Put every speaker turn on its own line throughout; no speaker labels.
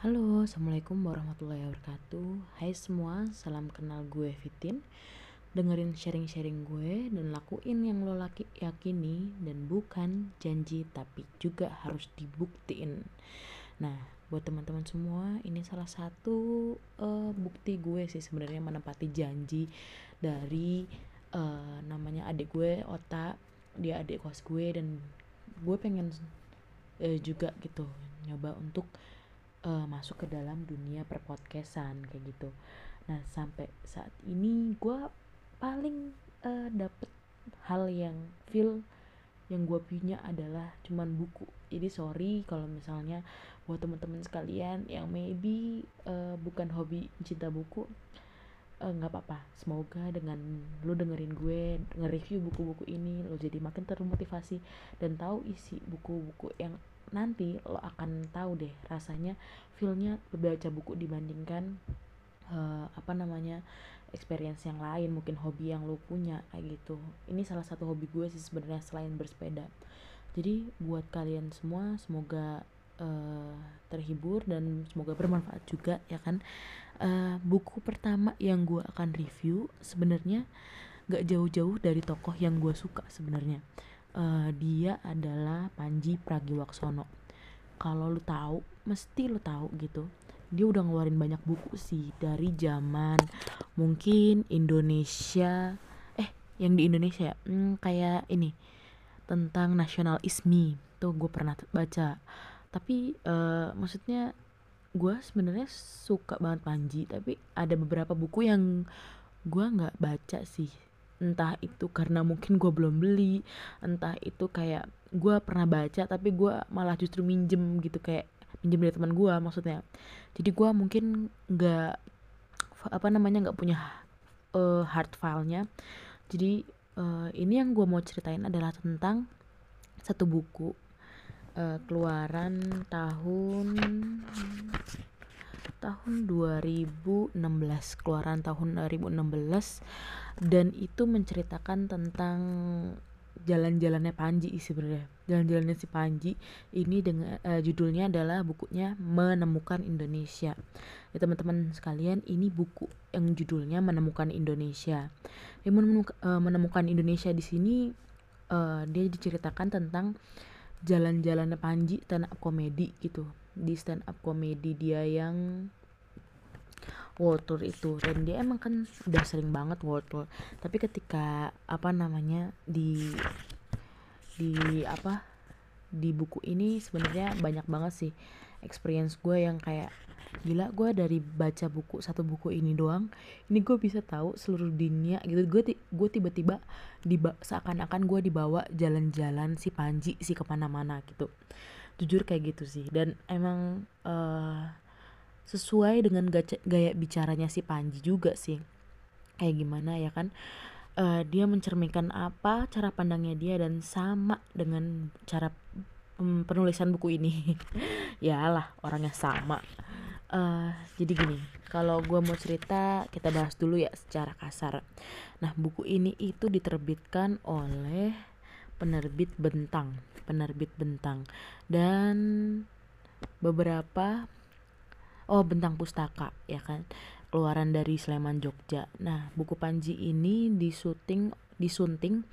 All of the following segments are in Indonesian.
Halo, Assalamualaikum warahmatullahi wabarakatuh. Hai semua, salam kenal gue Fitin. Dengerin sharing-sharing gue dan lakuin yang lo laki yakini Dan bukan janji tapi juga harus dibuktiin. Nah, buat teman-teman semua ini salah satu uh, bukti gue sih sebenarnya menepati janji dari uh, namanya adik gue Ota. Dia adik kos gue dan gue pengen uh, juga gitu nyoba untuk masuk ke dalam dunia perpodcastan kayak gitu. Nah sampai saat ini gue paling uh, dapet hal yang feel yang gue punya adalah cuman buku. Jadi sorry kalau misalnya buat teman-teman sekalian yang maybe uh, bukan hobi cinta buku nggak uh, apa-apa. Semoga dengan lo dengerin gue nge-review buku-buku ini lo jadi makin termotivasi dan tahu isi buku-buku yang nanti lo akan tahu deh rasanya feelnya baca buku dibandingkan uh, apa namanya experience yang lain mungkin hobi yang lo punya kayak gitu. Ini salah satu hobi gue sih sebenarnya selain bersepeda. Jadi buat kalian semua semoga uh, terhibur dan semoga bermanfaat juga ya kan? Uh, buku pertama yang gue akan review sebenarnya gak jauh-jauh dari tokoh yang gue suka sebenarnya uh, dia adalah Panji Pragiwaksono. Kalau lu tahu mesti lu tahu gitu. Dia udah ngeluarin banyak buku sih dari zaman mungkin Indonesia eh yang di Indonesia ya? Hmm, kayak ini tentang nasional ismi. Tuh gue pernah baca. Tapi uh, maksudnya gue sebenarnya suka banget Panji tapi ada beberapa buku yang gue nggak baca sih entah itu karena mungkin gue belum beli entah itu kayak gue pernah baca tapi gue malah justru minjem gitu kayak minjem dari teman gue maksudnya. Jadi gue mungkin nggak apa namanya nggak punya uh, hard filenya. Jadi uh, ini yang gue mau ceritain adalah tentang satu buku uh, keluaran tahun 2016 keluaran tahun 2016 dan itu menceritakan tentang jalan-jalannya Panji sebenarnya. Jalan-jalannya si Panji ini dengan uh, judulnya adalah bukunya menemukan Indonesia. Ya teman-teman sekalian ini buku yang judulnya menemukan Indonesia. Uh, menemukan Indonesia di sini uh, dia diceritakan tentang jalan-jalannya Panji stand up komedi gitu. Di stand up komedi dia yang world tour itu. Dan dia emang kan udah sering banget world tour. Tapi ketika apa namanya di di apa di buku ini sebenarnya banyak banget sih experience gue yang kayak gila gue dari baca buku satu buku ini doang ini gue bisa tahu seluruh dunia gitu. Gue gue tiba-tiba di seakan-akan gue dibawa jalan-jalan si Panji si ke mana-mana gitu. Jujur kayak gitu sih. Dan emang uh, sesuai dengan gaya, gaya bicaranya si Panji juga sih. Kayak gimana ya kan? Uh, dia mencerminkan apa cara pandangnya dia dan sama dengan cara um, penulisan buku ini. Ya lah orangnya sama. Uh, jadi gini kalau gue mau cerita kita bahas dulu ya secara kasar. Nah buku ini itu diterbitkan oleh penerbit Bentang penerbit Bentang. Dan beberapa oh Bentang Pustaka ya kan? Keluaran dari Sleman Jogja. Nah buku Panji ini disuting disunting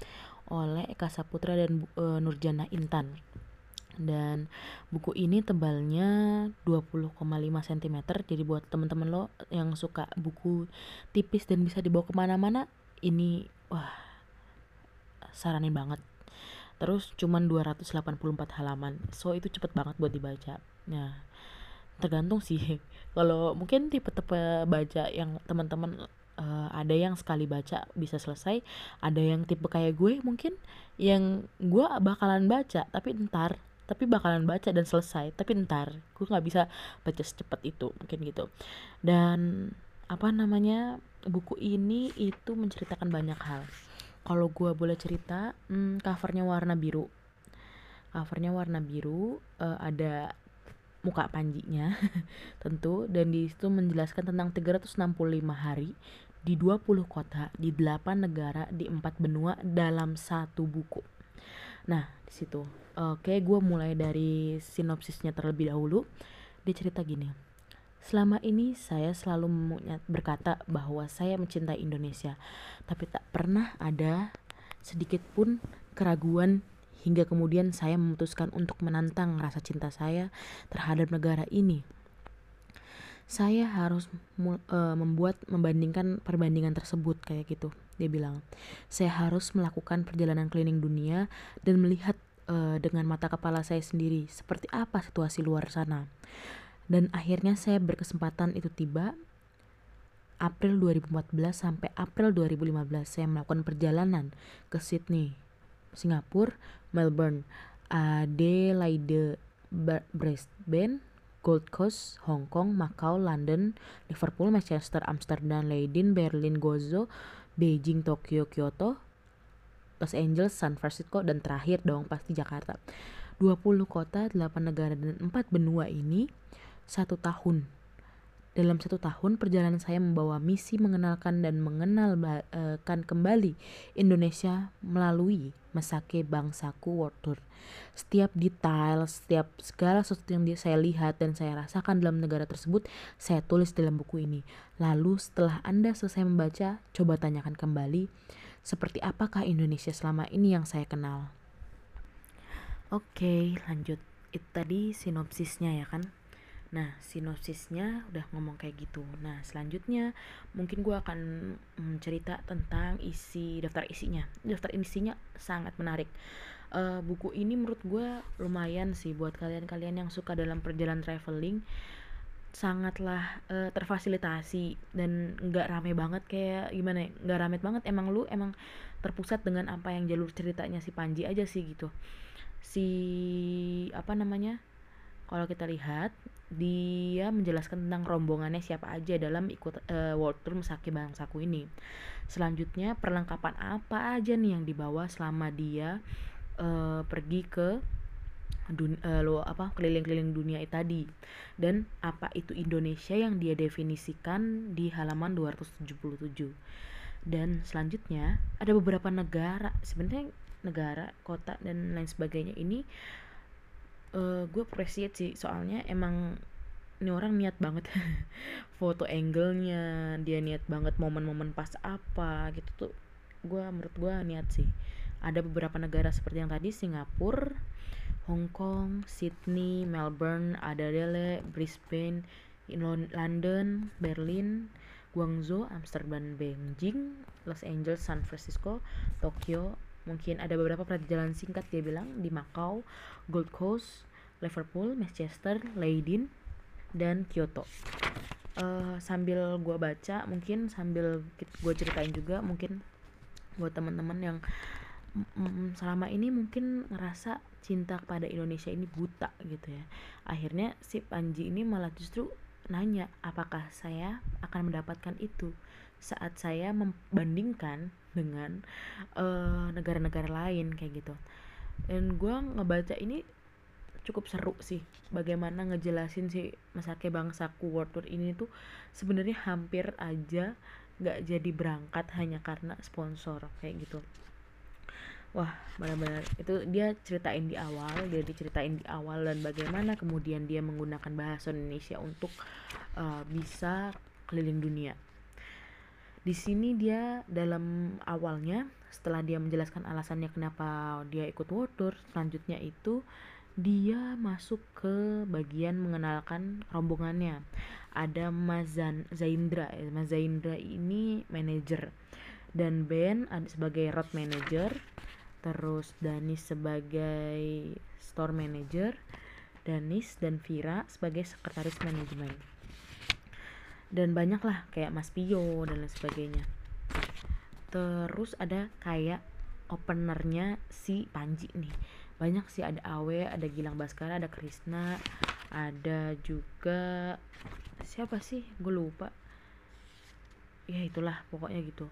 oleh Eka Saputra dan uh, Nurjana Intan. Dan buku ini tebalnya 20,5 cm jadi buat teman-teman lo yang suka buku tipis dan bisa dibawa ke mana-mana ini wah saranin banget. Terus cuman 284 halaman. So itu cepet banget buat dibaca. Nah tergantung sih. Kalau mungkin tipe-tipe baca yang teman-teman uh, ada yang sekali baca bisa selesai ada yang tipe kayak gue mungkin yang gue bakalan baca tapi ntar tapi bakalan baca dan selesai tapi ntar gue nggak bisa baca secepat itu mungkin gitu. Dan apa namanya buku ini itu menceritakan banyak hal. Kalau gue boleh cerita hmm, covernya warna biru. Covernya warna biru uh, ada muka panjinya tentu dan di situ menjelaskan tentang 365 hari di 20 kota di 8 negara di 4 benua dalam satu buku. Nah, di situ. Oke, gue mulai dari sinopsisnya terlebih dahulu. Dia cerita gini. Selama ini saya selalu berkata bahwa saya mencintai Indonesia, tapi tak pernah ada sedikit pun keraguan hingga kemudian saya memutuskan untuk menantang rasa cinta saya terhadap negara ini. Saya harus uh, membuat membandingkan perbandingan tersebut kayak gitu. Dia bilang, saya harus melakukan perjalanan keliling dunia dan melihat uh, dengan mata kepala saya sendiri seperti apa situasi luar sana. Dan akhirnya saya berkesempatan itu tiba April 2014 sampai April 2015 saya melakukan perjalanan ke Sydney, Singapura, Melbourne, Adelaide, Brisbane, Gold Coast, Hong Kong, Macau, London, Liverpool, Manchester, Amsterdam, Leiden, Berlin, Gozo, Beijing, Tokyo, Kyoto, Los Angeles, San Francisco, dan terakhir dong pasti Jakarta. 20 kota, 8 negara, dan 4 benua ini satu tahun dalam satu tahun, perjalanan saya membawa misi mengenalkan dan mengenalkan kembali Indonesia melalui Mesake Bangsaku World Tour. Setiap detail, setiap segala sesuatu yang saya lihat dan saya rasakan dalam negara tersebut, saya tulis dalam buku ini. Lalu setelah Anda selesai membaca, coba tanyakan kembali, seperti apakah Indonesia selama ini yang saya kenal. Oke, lanjut. Itu tadi sinopsisnya ya kan. Nah, sinopsisnya udah ngomong kayak gitu. Nah, selanjutnya mungkin gue akan mm, cerita tentang isi daftar isinya. Daftar isinya sangat menarik. Uh, buku ini menurut gue lumayan sih buat kalian-kalian yang suka dalam perjalanan traveling sangatlah uh, terfasilitasi dan nggak rame banget kayak gimana ya nggak rame banget emang lu emang terpusat dengan apa yang jalur ceritanya si Panji aja sih gitu si apa namanya kalau kita lihat dia menjelaskan tentang rombongannya siapa aja dalam ikut uh, World Tour Mesaki Bangsaku ini. Selanjutnya perlengkapan apa aja nih yang dibawa selama dia uh, pergi ke dun uh, lo apa keliling-keliling dunia itu tadi dan apa itu Indonesia yang dia definisikan di halaman 277. Dan selanjutnya ada beberapa negara sebenarnya negara, kota dan lain sebagainya ini uh, gue appreciate sih soalnya emang ini orang niat banget. Foto angle-nya dia niat banget momen-momen pas apa gitu tuh gue menurut gue niat sih. Ada beberapa negara seperti yang tadi Singapura Hong Kong Sydney Melbourne Adelaide Brisbane London Berlin Guangzhou Amsterdam Beijing Los Angeles San Francisco Tokyo. Mungkin ada beberapa perjalanan singkat dia bilang di Macau Gold Coast Liverpool, Manchester, Leiden, dan Kyoto. Uh, sambil gue baca, mungkin sambil gue ceritain juga, mungkin buat teman-teman yang mm, selama ini mungkin ngerasa cinta kepada Indonesia ini buta gitu ya. Akhirnya si Panji ini malah justru nanya apakah saya akan mendapatkan itu saat saya membandingkan dengan eh, negara-negara uh, lain kayak gitu. Dan gue ngebaca ini cukup seru sih. Bagaimana ngejelasin si Masake Bangsaku World Tour ini tuh sebenarnya hampir aja nggak jadi berangkat hanya karena sponsor kayak gitu. Wah benar-benar. Itu dia ceritain di awal dia diceritain di awal dan bagaimana kemudian dia menggunakan bahasa Indonesia untuk uh, bisa keliling dunia. Di sini dia dalam awalnya setelah dia menjelaskan alasannya kenapa dia ikut world tour selanjutnya itu dia masuk ke bagian mengenalkan rombongannya. Ada Mazan Zaindra. Mas Zaindra ini manajer. Dan Ben sebagai road manager. Terus Danis sebagai store manager. Danis dan Vira sebagai sekretaris manajemen. Dan banyak lah kayak Mas Pio dan lain sebagainya. Terus ada kayak openernya si Panji nih banyak sih ada Awe ada Gilang Baskara ada Krisna ada juga siapa sih? Gue lupa. Ya itulah pokoknya gitu.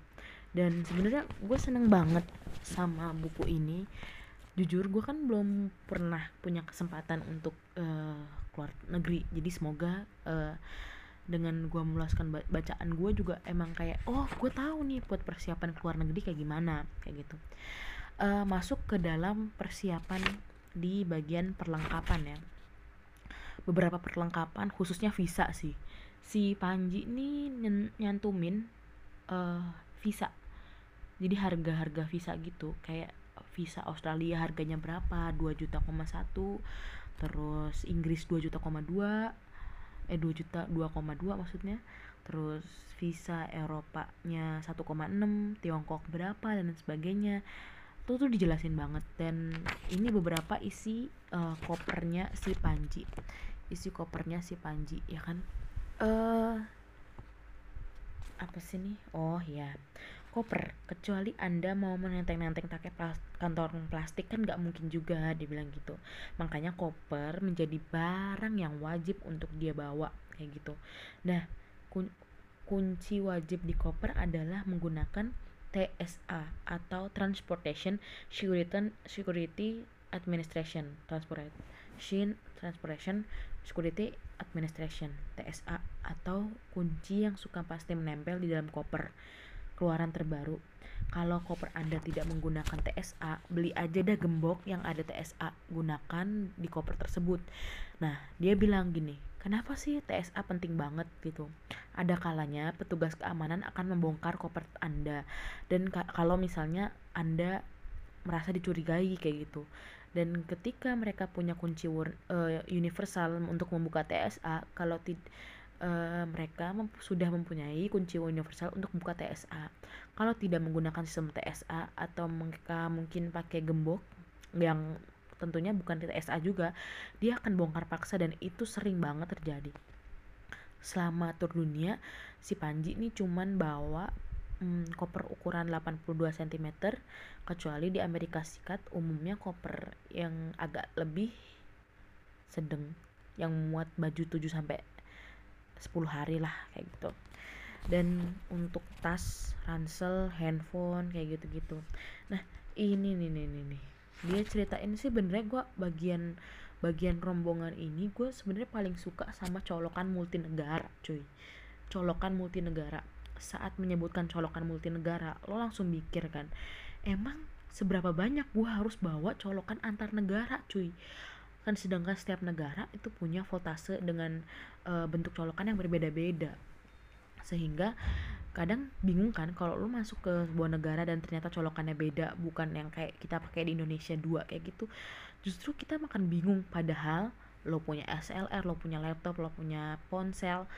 Dan sebenarnya gue seneng banget sama buku ini. Jujur gue kan belum pernah punya kesempatan untuk uh, keluar negeri. Jadi semoga uh, dengan gue meluaskan bacaan gue juga emang kayak oh gue tahu nih buat persiapan keluar negeri kayak gimana kayak gitu uh, masuk ke dalam persiapan di bagian perlengkapan ya. Beberapa perlengkapan khususnya visa sih. Si Panji nih nyantumin uh, visa. Jadi harga-harga visa gitu kayak visa Australia harganya berapa? 2 juta koma satu terus Inggris 2 juta koma dua eh 2 juta 2,2 maksudnya. Terus visa Eropanya 1,6 Tiongkok berapa dan sebagainya itu tuh dijelasin banget dan ini beberapa isi uh, kopernya si Panji. Isi kopernya si Panji ya kan? Uh, apa sih nih? Oh ya koper kecuali anda mau menenteng-nenteng pakai kantong plastik kan nggak mungkin juga dibilang gitu. Makanya koper menjadi barang yang wajib untuk dia bawa kayak gitu. Nah kun kunci wajib di koper adalah menggunakan TSA atau Transportation Security Administration. Transportation Transportation Security Administration TSA atau kunci yang suka pasti menempel di dalam koper. Keluaran terbaru. Kalau koper Anda tidak menggunakan TSA, beli aja dah gembok yang ada TSA, gunakan di koper tersebut. Nah, dia bilang gini, kenapa sih TSA penting banget? gitu. Ada kalanya petugas keamanan akan membongkar koper anda dan ka kalau misalnya anda merasa dicurigai kayak gitu. Dan ketika mereka punya kunci uh, universal untuk membuka TSA kalau uh, mereka mem sudah mempunyai kunci universal untuk membuka TSA kalau tidak menggunakan sistem TSA atau mereka mungkin pakai gembok yang tentunya bukan TSA juga dia akan bongkar paksa dan itu sering banget terjadi. Selama tur dunia si Panji ini cuman bawa hmm, koper ukuran 82 cm kecuali di Amerika Serikat umumnya koper yang agak lebih sedang yang muat baju 7 sampai 10 hari lah kayak gitu. Dan untuk tas, ransel, handphone kayak gitu-gitu. Nah, ini nih nih nih nih dia ceritain sih benernya gue bagian bagian rombongan ini gue sebenarnya paling suka sama colokan multinegara cuy. Colokan multinegara. Saat menyebutkan colokan multinegara lo langsung mikir kan emang seberapa banyak gue harus bawa colokan antar negara cuy? Kan sedangkan setiap negara itu punya voltase dengan e, bentuk colokan yang berbeda-beda sehingga kadang bingung kan kalau lu masuk ke sebuah negara dan ternyata colokannya beda bukan yang kayak kita pakai di Indonesia dua kayak gitu. Justru kita makan bingung padahal lo punya SLR lo punya laptop lo punya ponsel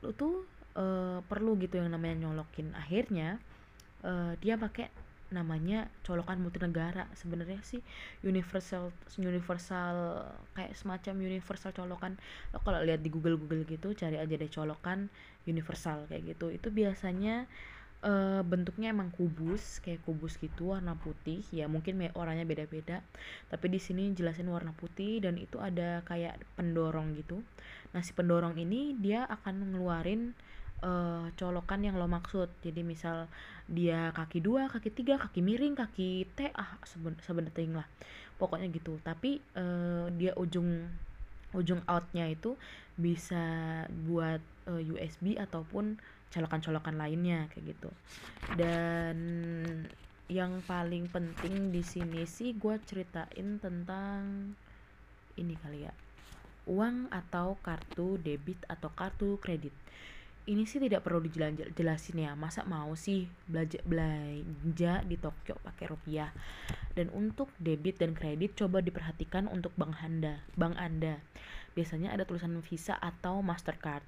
lo tuh uh, perlu gitu yang namanya nyolokin. Akhirnya uh, dia pakai namanya colokan multinegara. Sebenarnya sih universal universal kayak semacam universal colokan. Lo kalau lihat di Google Google gitu cari aja deh colokan universal kayak gitu. Itu biasanya uh, bentuknya emang kubus kayak kubus gitu warna putih. Ya mungkin orangnya beda-beda tapi di sini jelasin warna putih dan itu ada kayak pendorong gitu. Nah si pendorong ini dia akan ngeluarin uh, colokan yang lo maksud. Jadi misal dia kaki dua kaki tiga kaki miring kaki T ah seben sebenarnya lah. Pokoknya gitu. Tapi uh, dia ujung ujung outnya itu bisa buat uh, eh, USB ataupun colokan-colokan lainnya kayak gitu. Dan yang paling penting di sini sih gue ceritain tentang ini kali ya. Uang atau kartu debit atau kartu kredit. Ini sih tidak perlu dijelasin ya masa mau sih belanja belanja di Tokyo pakai rupiah? Dan untuk debit dan kredit coba diperhatikan untuk bank anda bank anda. Biasanya ada tulisan visa atau mastercard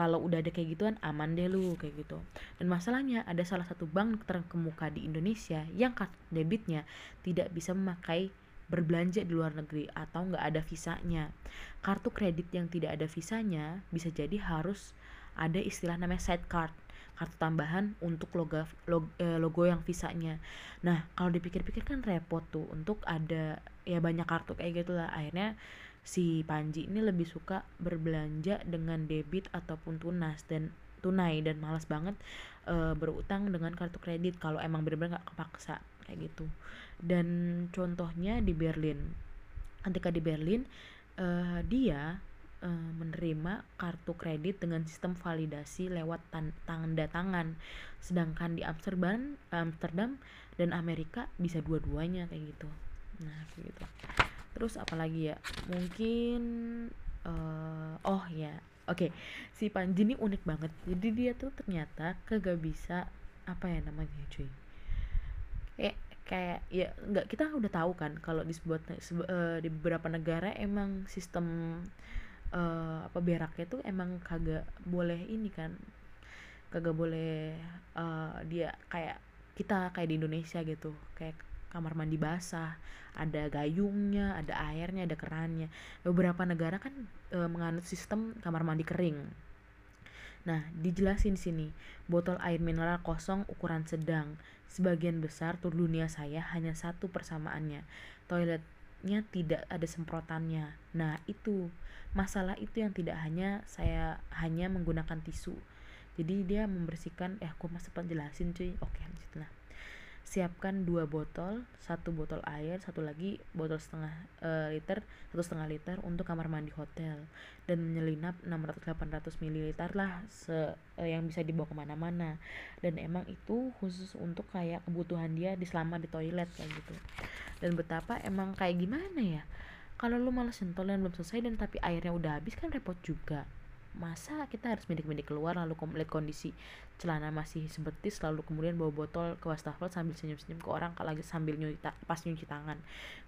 kalau udah ada kayak gituan aman deh lu kayak gitu dan masalahnya ada salah satu bank terkemuka di Indonesia yang kartu debitnya tidak bisa memakai berbelanja di luar negeri atau nggak ada visanya kartu kredit yang tidak ada visanya bisa jadi harus ada istilah namanya side card kartu tambahan untuk logo logo, eh, logo yang visanya. Nah, kalau dipikir-pikir kan repot tuh untuk ada ya banyak kartu kayak gitu lah. Akhirnya si Panji ini lebih suka berbelanja dengan debit ataupun tunas dan tunai dan malas banget e, berutang dengan kartu kredit kalau emang bener-bener gak kepaksa kayak gitu. Dan contohnya di Berlin. Ketika di Berlin e, dia uh, menerima kartu kredit dengan sistem validasi lewat tanda tangan. Sedangkan di Amsterdam, Amsterdam dan Amerika bisa dua-duanya kayak gitu. Nah, kayak gitu. Terus apalagi ya? Mungkin uh, oh ya, Oke, si Panji ini unik banget. Jadi dia tuh ternyata kagak bisa apa ya namanya cuy. Kayak kayak ya nggak kita udah tahu kan kalau di sebuah uh, di beberapa negara emang sistem uh, apa beraknya tuh emang kagak boleh ini kan kagak boleh uh, dia kayak kita kayak di Indonesia gitu kayak kamar mandi basah ada gayungnya ada airnya ada kerannya. Beberapa negara kan e, menganut sistem kamar mandi kering. Nah dijelasin sini botol air mineral kosong ukuran sedang. Sebagian besar tur dunia saya hanya satu persamaannya. Toiletnya tidak ada semprotannya. Nah itu. Masalah itu yang tidak hanya saya hanya menggunakan tisu. Jadi dia membersihkan eh aku masih penjelasin cuy. Oke lanjut lah siapkan dua botol satu botol air satu lagi botol setengah uh, liter satu setengah liter untuk kamar mandi hotel. Dan menyelinap 600-800 ml lah se uh, yang bisa dibawa ke mana-mana. Dan emang itu khusus untuk kayak kebutuhan dia di selama di toilet kayak gitu. Dan betapa emang kayak gimana ya kalau lu malah sentol dan belum selesai dan tapi airnya udah habis kan repot juga masa kita harus medik-medik keluar lalu lihat kondisi celana masih sebetis lalu kemudian bawa botol ke wastafel sambil senyum-senyum ke orang kalau sambil nyuci pas nyuci tangan.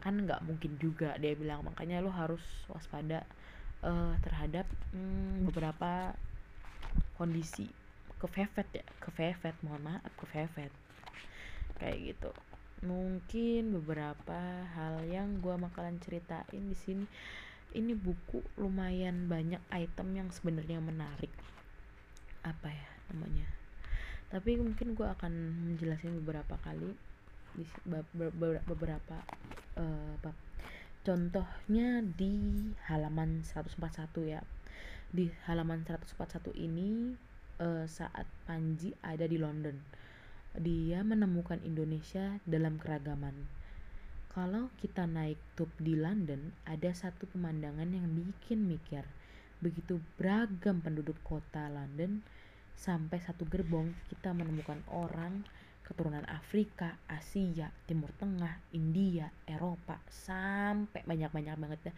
Kan nggak mungkin juga dia bilang. Makanya lo harus waspada uh, terhadap hmm, beberapa kondisi. Kefefet ya kefefet mohon maaf kefefet. Kayak gitu. Mungkin beberapa hal yang gua bakalan ceritain di sini ini buku lumayan banyak item yang sebenarnya menarik. Apa ya namanya? Tapi mungkin gue akan menjelaskan beberapa kali. Di beberapa uh, contohnya di halaman 141 ya. Di halaman 141 ini uh, saat Panji ada di London dia menemukan Indonesia dalam keragaman kalau kita naik tube di London, ada satu pemandangan yang bikin mikir. Begitu beragam penduduk kota London, sampai satu gerbong kita menemukan orang keturunan Afrika, Asia, Timur Tengah, India, Eropa, sampai banyak-banyak banget ya,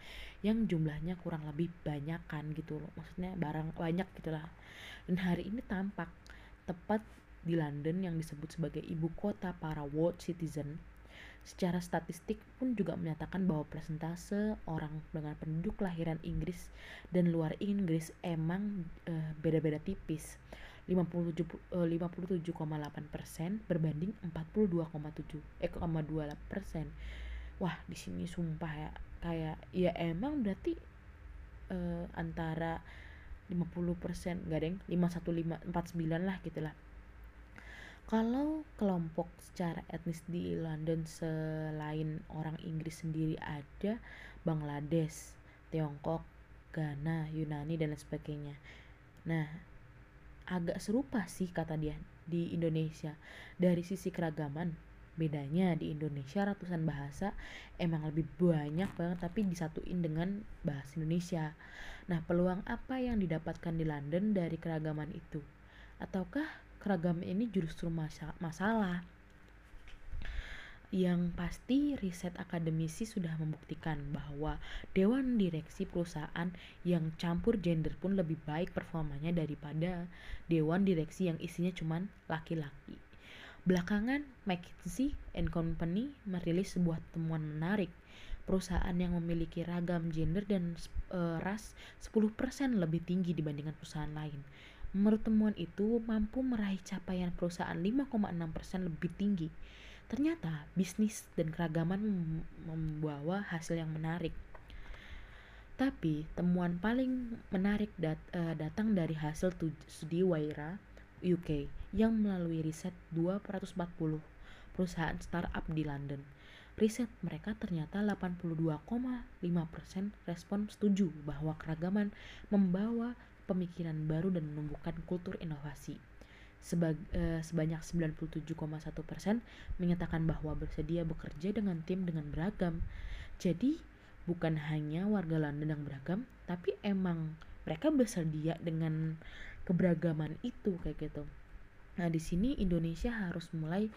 yang jumlahnya kurang lebih banyak kan gitu loh. Maksudnya barang banyak gitulah. Dan hari ini tampak tepat di London yang disebut sebagai ibu kota para world citizen Secara statistik pun juga menyatakan bahwa persentase orang dengan penduduk kelahiran Inggris dan luar Inggris emang uh, beda-beda tipis. 57,8 uh, persen berbanding 42,7 eh 2 persen. Wah di sini sumpah ya kayak ya emang berarti uh, antara 50 persen gak deng 51549 lah gitulah kalau kelompok secara etnis di London selain orang Inggris sendiri ada Bangladesh, Tiongkok, Ghana, Yunani dan lain sebagainya. Nah, agak serupa sih kata dia di Indonesia dari sisi keragaman. Bedanya di Indonesia ratusan bahasa emang lebih banyak banget tapi disatuin dengan bahasa Indonesia. Nah, peluang apa yang didapatkan di London dari keragaman itu? Ataukah keragaman ini justru masalah yang pasti riset akademisi sudah membuktikan bahwa dewan direksi perusahaan yang campur gender pun lebih baik performanya daripada dewan direksi yang isinya cuman laki-laki. Belakangan, McKinsey and Company merilis sebuah temuan menarik. Perusahaan yang memiliki ragam gender dan uh, ras 10% lebih tinggi dibandingkan perusahaan lain. Menurut temuan itu mampu meraih capaian perusahaan 5,6% lebih tinggi. Ternyata bisnis dan keragaman membawa hasil yang menarik. Tapi temuan paling menarik dat uh, datang dari hasil studi Waira UK yang melalui riset 240 perusahaan startup di London. Riset mereka ternyata 82,5% respon setuju bahwa keragaman membawa pemikiran baru dan menumbuhkan kultur inovasi. Sebag, eh, sebanyak 97,1 persen menyatakan bahwa bersedia bekerja dengan tim dengan beragam. Jadi bukan hanya warga London yang beragam, tapi emang mereka bersedia dengan keberagaman itu kayak gitu. Nah di sini Indonesia harus mulai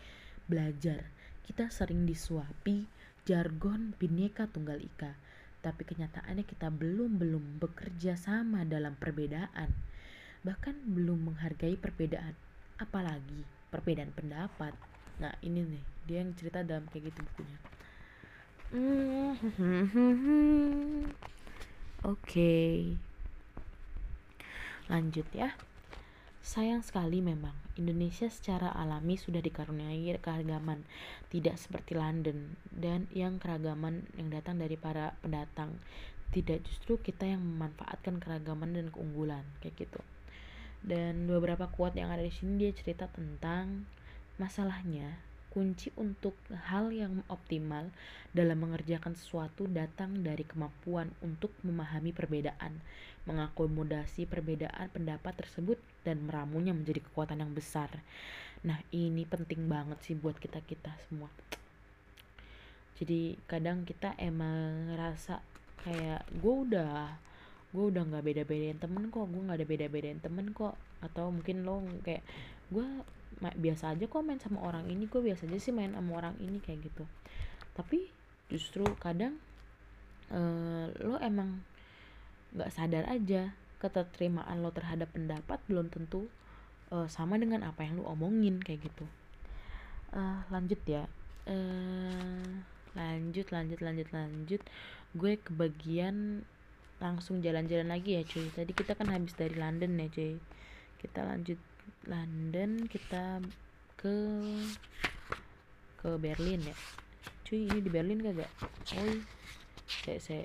belajar. Kita sering disuapi jargon bineka tunggal ika tapi kenyataannya kita belum-belum bekerja sama dalam perbedaan. Bahkan belum menghargai perbedaan, apalagi perbedaan pendapat. Nah, ini nih, dia yang cerita dalam kayak gitu bukunya. Oke. Okay. Lanjut ya. Sayang sekali memang, Indonesia secara alami sudah dikaruniai keragaman, tidak seperti London, dan yang keragaman yang datang dari para pendatang. Tidak justru kita yang memanfaatkan keragaman dan keunggulan, kayak gitu. Dan beberapa kuat yang ada di sini dia cerita tentang masalahnya kunci untuk hal yang optimal dalam mengerjakan sesuatu datang dari kemampuan untuk memahami perbedaan, mengakomodasi perbedaan pendapat tersebut dan meramunya menjadi kekuatan yang besar. Nah, ini penting banget sih buat kita-kita semua. Jadi kadang kita emang ngerasa kayak gue udah gue udah nggak beda-bedain temen kok gue nggak ada beda-bedain temen kok atau mungkin lo kayak gue biasa aja kok main sama orang ini gue biasa aja sih main sama orang ini kayak gitu. Tapi justru kadang uh, lo emang nggak sadar aja keterterimaan lo terhadap pendapat belum tentu uh, sama dengan apa yang lo omongin kayak gitu. Uh, lanjut ya. Uh, lanjut lanjut lanjut lanjut. Gue kebagian langsung jalan-jalan lagi ya cuy. Tadi kita kan habis dari London ya cuy. Kita lanjut London kita ke ke Berlin ya. Cuy ini di Berlin kagak? Oh saya saya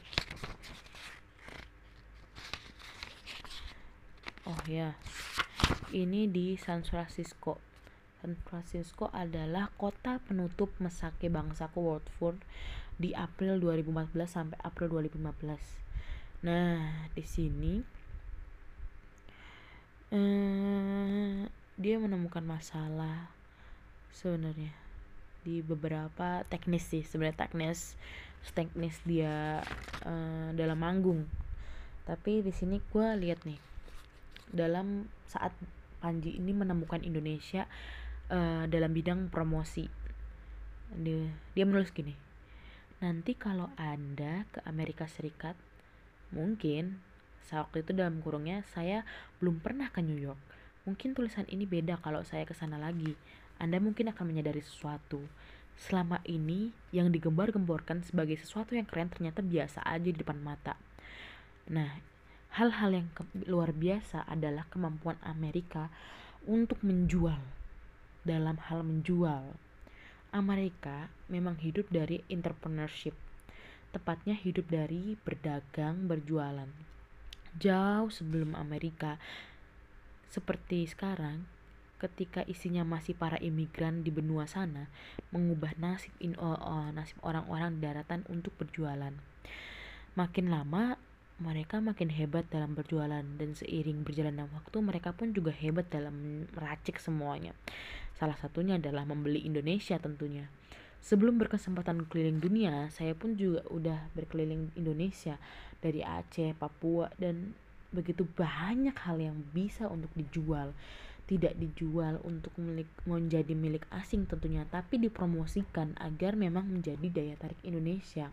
oh ya. Ini di San Francisco. San Francisco adalah kota penutup mesake bangsaku World Food di April 2014 sampai April 2015 nah di sini eh, dia menemukan masalah sebenarnya di beberapa teknis sih sebenarnya teknis teknis dia uh, dalam manggung. Tapi di sini gue lihat nih dalam saat Panji ini menemukan Indonesia uh, dalam bidang promosi. Dia, dia menulis gini nanti kalau anda ke Amerika Serikat mungkin saat waktu itu dalam kurungnya saya belum pernah ke New York Mungkin tulisan ini beda kalau saya ke sana lagi. Anda mungkin akan menyadari sesuatu. Selama ini yang digembar-gemborkan sebagai sesuatu yang keren ternyata biasa aja di depan mata. Nah, hal-hal yang luar biasa adalah kemampuan Amerika untuk menjual. Dalam hal menjual, Amerika memang hidup dari entrepreneurship. Tepatnya hidup dari berdagang, berjualan. Jauh sebelum Amerika seperti sekarang, ketika isinya masih para imigran di benua sana, mengubah nasib in, uh, uh, nasib orang-orang di daratan untuk berjualan. Makin lama, mereka makin hebat dalam berjualan dan seiring berjalannya waktu mereka pun juga hebat dalam meracik semuanya. Salah satunya adalah membeli Indonesia tentunya. Sebelum berkesempatan keliling dunia, saya pun juga udah berkeliling Indonesia dari Aceh, Papua dan begitu banyak hal yang bisa untuk dijual. Tidak dijual untuk milik menjadi milik asing tentunya tapi dipromosikan agar memang menjadi daya tarik Indonesia.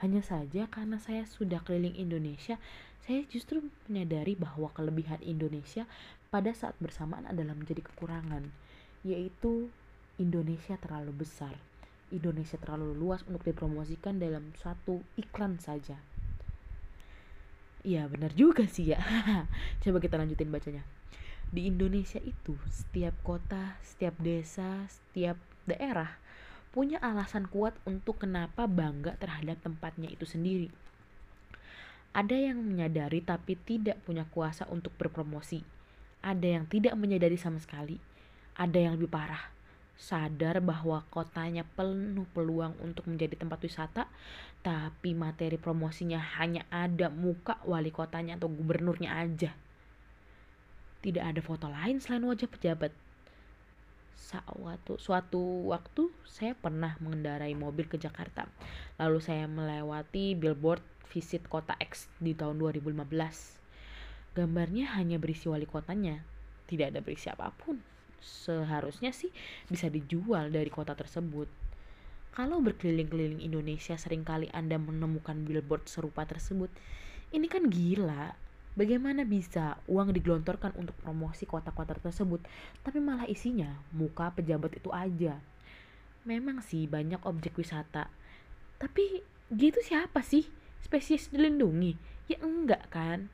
Hanya saja karena saya sudah keliling Indonesia saya justru menyadari bahwa kelebihan Indonesia pada saat bersamaan adalah menjadi kekurangan yaitu Indonesia terlalu besar Indonesia terlalu luas untuk dipromosikan dalam satu iklan saja. Iya benar juga sih ya. Coba kita lanjutin bacanya. Di Indonesia itu setiap kota, setiap desa, setiap daerah Punya alasan kuat untuk kenapa bangga terhadap tempatnya itu sendiri. Ada yang menyadari tapi tidak punya kuasa untuk berpromosi. Ada yang tidak menyadari sama sekali. Ada yang lebih parah sadar bahwa kotanya penuh peluang untuk menjadi tempat wisata, tapi materi promosinya hanya ada muka wali kotanya atau gubernurnya aja. Tidak ada foto lain selain wajah pejabat. Suatu, suatu waktu saya pernah mengendarai mobil ke Jakarta. Lalu saya melewati billboard visit kota X di tahun 2015. Gambarnya hanya berisi wali kotanya, tidak ada berisi apa pun seharusnya sih bisa dijual dari kota tersebut Kalau berkeliling-keliling Indonesia sering kali Anda menemukan billboard serupa tersebut. Ini kan gila. Bagaimana bisa uang digelontorkan untuk promosi kota-kota tersebut, tapi malah isinya muka pejabat itu aja. Memang sih banyak objek wisata, tapi gitu siapa sih? Spesies dilindungi? Ya enggak kan?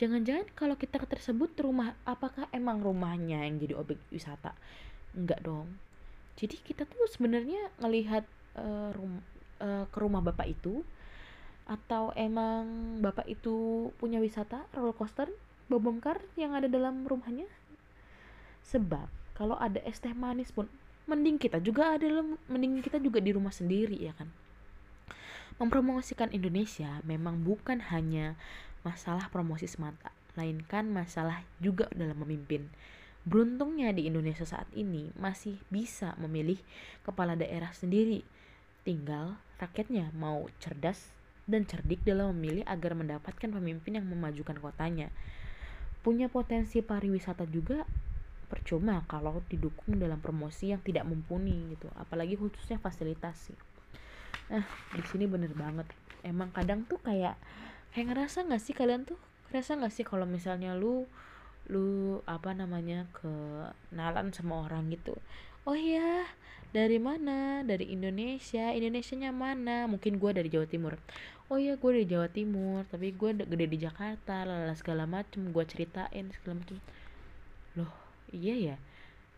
Jangan-jangan kalau kita tersebut rumah, apakah emang rumahnya yang jadi objek wisata? Enggak dong. Jadi kita tuh sebenarnya ngelihat uh, rum, uh, ke rumah bapak itu atau emang bapak itu punya wisata roller coaster bobomkar yang ada dalam rumahnya sebab kalau ada es teh manis pun mending kita juga ada mending kita juga di rumah sendiri ya kan mempromosikan Indonesia memang bukan hanya masalah promosi semata melainkan masalah juga dalam memimpin beruntungnya di Indonesia saat ini masih bisa memilih kepala daerah sendiri tinggal rakyatnya mau cerdas dan cerdik dalam memilih agar mendapatkan pemimpin yang memajukan kotanya. Punya potensi pariwisata juga percuma kalau didukung dalam promosi yang tidak mumpuni gitu, apalagi khususnya fasilitasi. Nah, di sini bener banget. Emang kadang tuh kayak kayak ngerasa nggak sih kalian tuh ngerasa nggak sih kalau misalnya lu lu apa namanya kenalan sama orang gitu? Oh iya dari mana? Dari Indonesia. Indonesia nya mana? Mungkin gue dari Jawa Timur. Oh iya gue dari Jawa Timur tapi gue gede di Jakarta lala segala macem gue ceritain segala macem. Loh iya ya?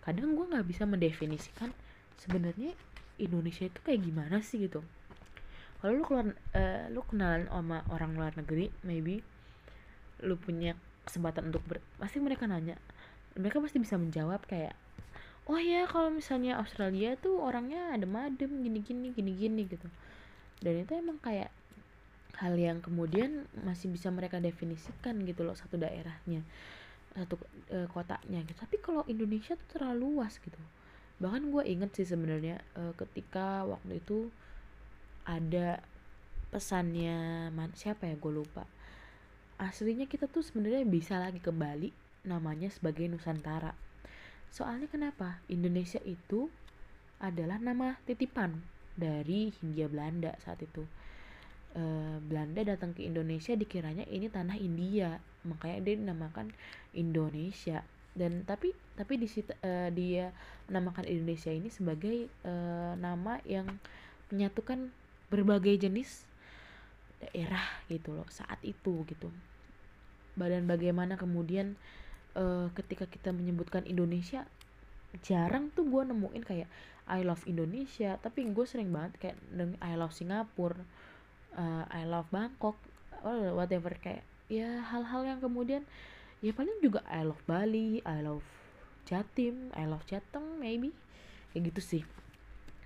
Kadang gue nggak bisa mendefinisikan sebenarnya Indonesia itu kayak gimana sih gitu kalau lu keluar uh, lu kenalan sama orang luar negeri maybe lu punya kesempatan untuk ber pasti mereka nanya. Mereka pasti bisa menjawab kayak oh ya kalau misalnya Australia tuh orangnya ada madem gini gini gini gini gitu. Dan itu emang kayak hal yang kemudian masih bisa mereka definisikan gitu loh satu daerahnya satu e, kotanya gitu. Tapi kalau Indonesia tuh terlalu luas gitu. Bahkan gue inget sih sebenarnya e, ketika waktu itu ada pesannya man, siapa ya? Gue lupa. Aslinya kita tuh sebenarnya bisa lagi ke Bali namanya sebagai Nusantara. Soalnya kenapa? Indonesia itu adalah nama titipan dari Hindia Belanda saat itu. Uh, Belanda datang ke Indonesia dikiranya ini tanah India makanya dia dinamakan Indonesia. Dan tapi tapi di uh, dia menamakan Indonesia ini sebagai uh, nama yang menyatukan berbagai jenis daerah gitu loh saat itu gitu. Dan bagaimana kemudian uh, ketika kita menyebutkan Indonesia jarang tuh gue nemuin kayak I love Indonesia. Tapi gue sering banget kayak I love Singapura uh, I love Bangkok whatever. Kayak ya hal-hal yang kemudian ya paling juga I love Bali I love Jatim I love Jateng maybe. Kayak gitu sih.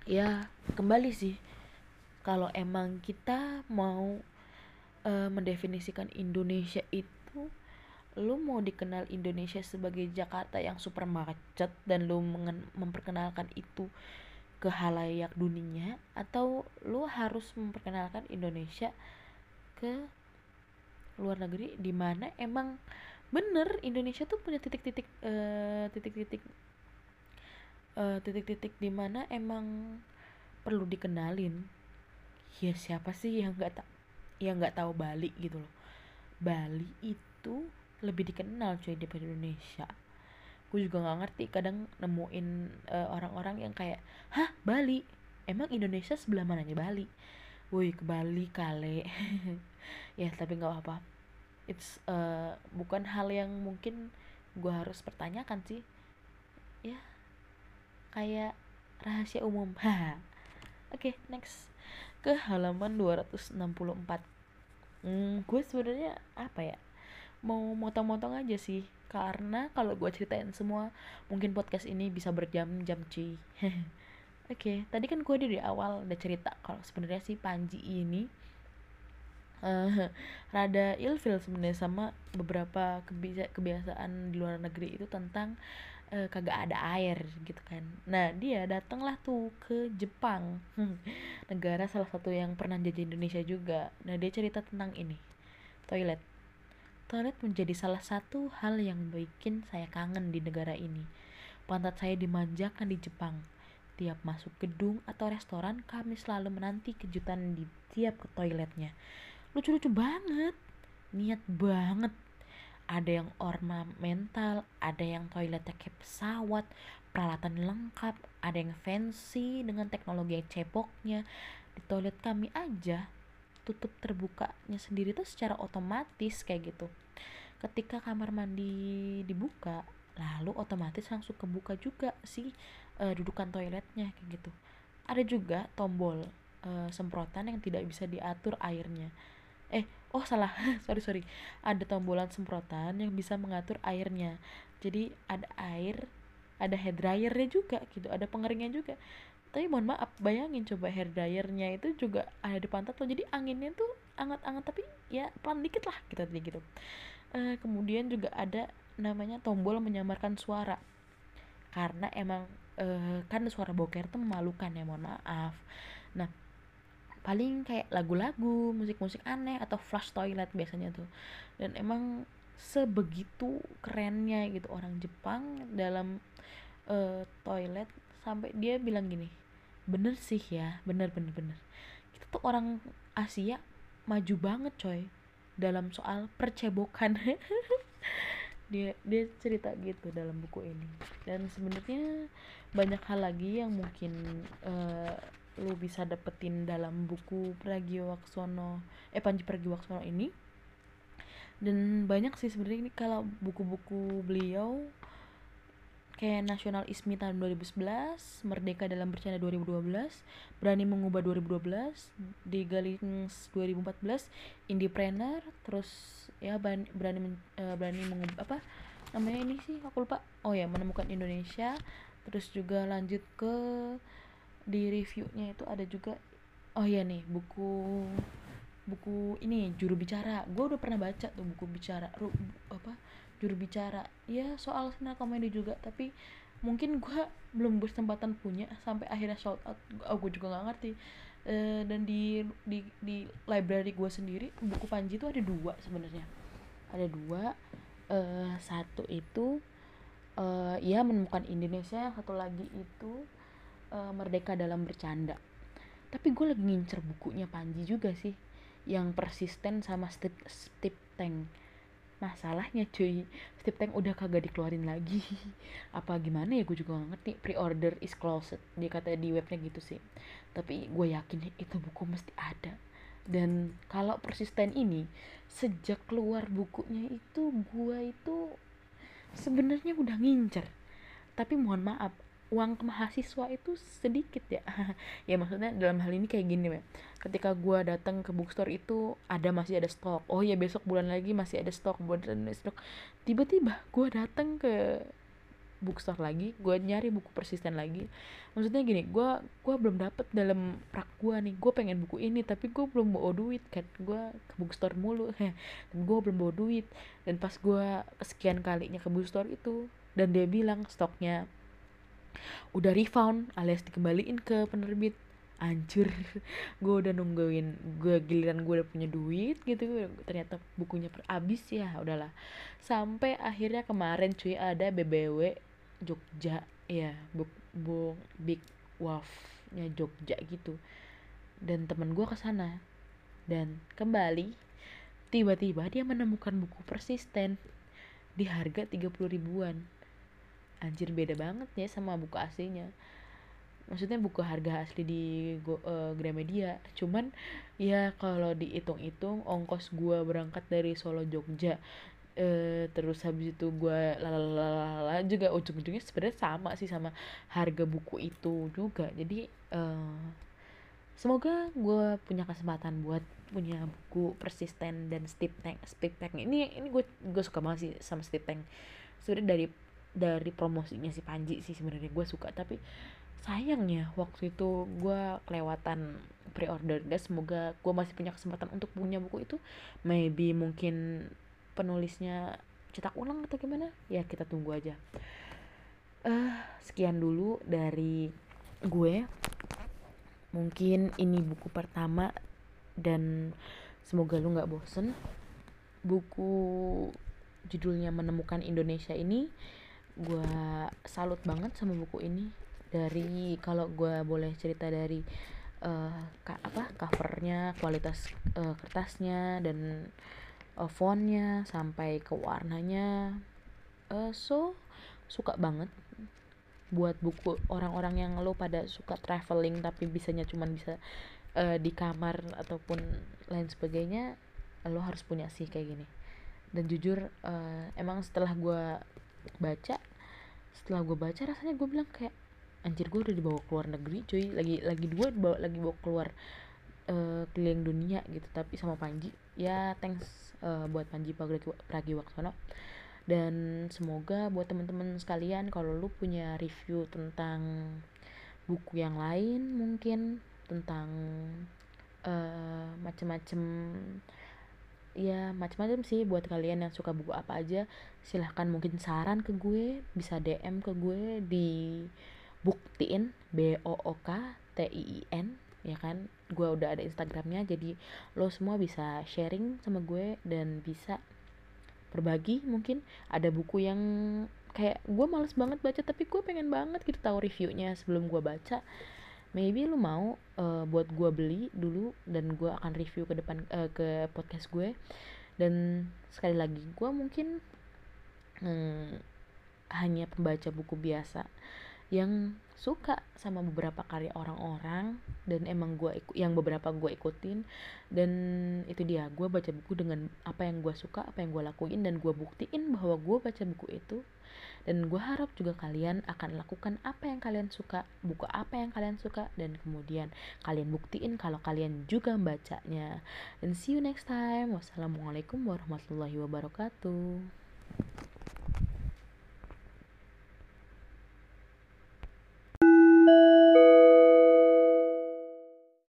Ya kembali sih kalau emang kita mau uh, mendefinisikan Indonesia itu lu mau dikenal Indonesia sebagai Jakarta yang super macet dan lu memperkenalkan itu ke halayak dunia atau lu harus memperkenalkan Indonesia ke luar negeri di mana emang bener Indonesia tuh punya titik-titik uh, titik-titik uh, titik-titik di mana emang perlu dikenalin ya siapa sih yang nggak tak yang nggak tahu Bali gitu loh. Bali itu lebih dikenal cuy daripada Indonesia. Gue juga nggak ngerti kadang nemuin uh, orang-orang yang kayak hah Bali? Emang Indonesia sebelah mananya Bali? Woi ke Bali kale. Ya tapi nggak apa-apa. It's uh, bukan hal yang mungkin gue harus pertanyakan sih. Ya kayak rahasia umum. Oke okay, next ke halaman 264 hmm, gue sebenarnya apa ya? Mau motong-motong aja sih karena kalau gue ceritain semua mungkin podcast ini bisa berjam-jam cuy. Oke okay, tadi kan gue dari awal udah cerita kalau sebenarnya si Panji ini uh, rada ilfil sebenarnya sama beberapa kebiasaan di luar negeri itu tentang uh, kagak ada air gitu kan nah dia datanglah tuh ke Jepang negara salah satu yang pernah jadi Indonesia juga nah dia cerita tentang ini toilet Toilet menjadi salah satu hal yang bikin saya kangen di negara ini. Pantat saya dimanjakan di Jepang. Tiap masuk gedung atau restoran, kami selalu menanti kejutan di tiap ke toiletnya. Lucu-lucu banget, niat banget. Ada yang ornamental, ada yang toiletnya kayak pesawat, peralatan lengkap, ada yang fancy dengan teknologi yang cepoknya. Di toilet kami aja, tutup terbukanya sendiri tuh secara otomatis kayak gitu. Ketika kamar mandi dibuka, lalu otomatis langsung kebuka juga sih uh, dudukan toiletnya kayak gitu ada juga tombol uh, semprotan yang tidak bisa diatur airnya eh oh salah. Sorry sorry. Ada tombolan semprotan yang bisa mengatur airnya. Jadi ada air ada hair dryernya juga gitu ada pengeringnya juga. Tapi mohon maaf bayangin coba hair dryernya itu juga ada di pantat lo jadi anginnya tuh anget-anget tapi ya pelan dikit lah kita gitu, gitu. Uh, kemudian juga ada namanya tombol menyamarkan suara. Karena emang uh, kan suara boker tuh memalukan ya mohon maaf. Nah paling kayak lagu-lagu musik-musik aneh atau flush toilet biasanya tuh. Dan emang sebegitu kerennya gitu orang Jepang dalam uh, toilet sampai dia bilang gini bener sih ya bener bener bener. Kita tuh orang Asia maju banget coy dalam soal percebokan. Dia dia cerita gitu dalam buku ini. Dan sebenarnya banyak hal lagi yang mungkin uh, lu bisa dapetin dalam buku Pragiwaksono eh Panji Pragiwaksono ini. Dan banyak sih sebenarnya ini kalau buku-buku beliau kayak Nasional Ismi tahun 2011, Merdeka dalam Bercanda 2012, Berani Mengubah 2012, di Galings 2014, Indiepreneur, terus ya berani berani, uh, berani mengubah apa namanya ini sih? Aku lupa. Oh ya menemukan Indonesia terus juga lanjut ke di reviewnya itu ada juga oh ya nih buku buku ini juru bicara. Gue udah pernah baca tuh buku bicara ru, apa juru bicara. Ya soal sena komedi juga tapi mungkin gue belum berkesempatan punya sampai akhirnya sold out. Oh, gue juga nggak ngerti. E, dan di di di library gue sendiri buku Panji itu ada dua sebenarnya. Ada dua e, satu itu uh, ia menemukan Indonesia yang satu lagi itu uh, Merdeka dalam Bercanda. Tapi gue lagi ngincer bukunya Panji juga sih yang persisten sama Steve, Steve Tank masalahnya cuy Steve Tank udah kagak dikeluarin lagi. Apa gimana ya gue juga gak ngerti. Pre-order is closed dia kata di webnya gitu sih. Tapi gue yakin itu buku mesti ada. Dan kalau persisten ini sejak keluar bukunya itu gue itu sebenarnya udah ngincer. Tapi mohon maaf uang ke mahasiswa itu sedikit ya. Ya maksudnya dalam hal ini kayak gini ya ketika gue datang ke bookstore itu ada masih ada stok. Oh ya besok bulan lagi masih ada stok bulan stok. Tiba-tiba gue datang ke bookstore lagi gue nyari buku persisten lagi. Maksudnya gini gue gue belum dapet dalam rak gue nih. Gue pengen buku ini tapi gue belum bawa duit kan. Gue ke bookstore mulu. Dan gue belum bawa duit. Dan pas gue kesekian kalinya ke bookstore itu dan dia bilang stoknya udah refund alias dikembaliin ke penerbit. Hancur gue udah nungguin gue giliran gue udah punya duit gitu ternyata bukunya habis ya udahlah. Sampai akhirnya kemarin cuy ada BBW Jogja ya book book big wolfnya Jogja gitu. Dan temen gue ke sana. Dan kembali tiba-tiba dia menemukan buku persisten di harga 30 ribuan anjir beda banget ya sama buku aslinya. Maksudnya buku harga asli di uh, Gramedia. Cuman ya kalau dihitung-hitung ongkos gua berangkat dari Solo Jogja uh, terus habis itu gue lalala juga ujung-ujungnya sebenarnya sama sih sama harga buku itu juga. Jadi uh, semoga gue punya kesempatan buat punya buku persisten dan Steve Tank Steve Tank. Ini ini gue gue suka banget sih sama Steve Tank. Sebenarnya dari dari promosinya si Panji sih sebenarnya gue suka tapi sayangnya waktu itu gue kelewatan pre-order. Dan semoga gue masih punya kesempatan untuk punya buku itu. Maybe mungkin penulisnya cetak ulang atau gimana? Ya kita tunggu aja. Uh, sekian dulu dari gue. Mungkin ini buku pertama dan semoga lu nggak bosen. Buku judulnya menemukan Indonesia ini gue salut banget sama buku ini. Dari kalau gue boleh cerita dari uh, apa covernya kualitas uh, kertasnya dan uh, fontnya sampai ke warnanya uh, so suka banget buat buku orang-orang yang lo pada suka traveling tapi bisanya cuman bisa uh, di kamar ataupun lain sebagainya lo harus punya sih kayak gini. Dan jujur uh, emang setelah gue baca setelah gue baca rasanya gue bilang kayak anjir gue udah dibawa keluar negeri cuy. Lagi lagi dua dibawa lagi bawa keluar uh, keliling dunia gitu. Tapi sama Panji ya thanks uh, buat Panji Pragi Waksono dan semoga buat teman-teman sekalian kalau lu punya review tentang buku yang lain mungkin tentang uh, macem-macem ya macam-macam sih buat kalian yang suka buku apa aja silahkan mungkin saran ke gue bisa DM ke gue di buktiin B O O K T I I N ya kan? Gue udah ada Instagramnya jadi lo semua bisa sharing sama gue dan bisa berbagi mungkin. Ada buku yang kayak gue males banget baca tapi gue pengen banget gitu tahu reviewnya sebelum gue baca maybe lu mau uh, buat gue beli dulu dan gue akan review ke depan uh, ke podcast gue. Dan sekali lagi gue mungkin hmm, hanya pembaca buku biasa yang suka sama beberapa karya orang-orang dan emang gue yang beberapa gue ikutin. Dan itu dia gue baca buku dengan apa yang gue suka apa yang gue lakuin dan gue buktiin bahwa gue baca buku itu dan gue harap juga kalian akan lakukan apa yang kalian suka buku apa yang kalian suka dan kemudian kalian buktiin kalau kalian juga membacanya. Dan see you next time. Wassalamualaikum warahmatullahi wabarakatuh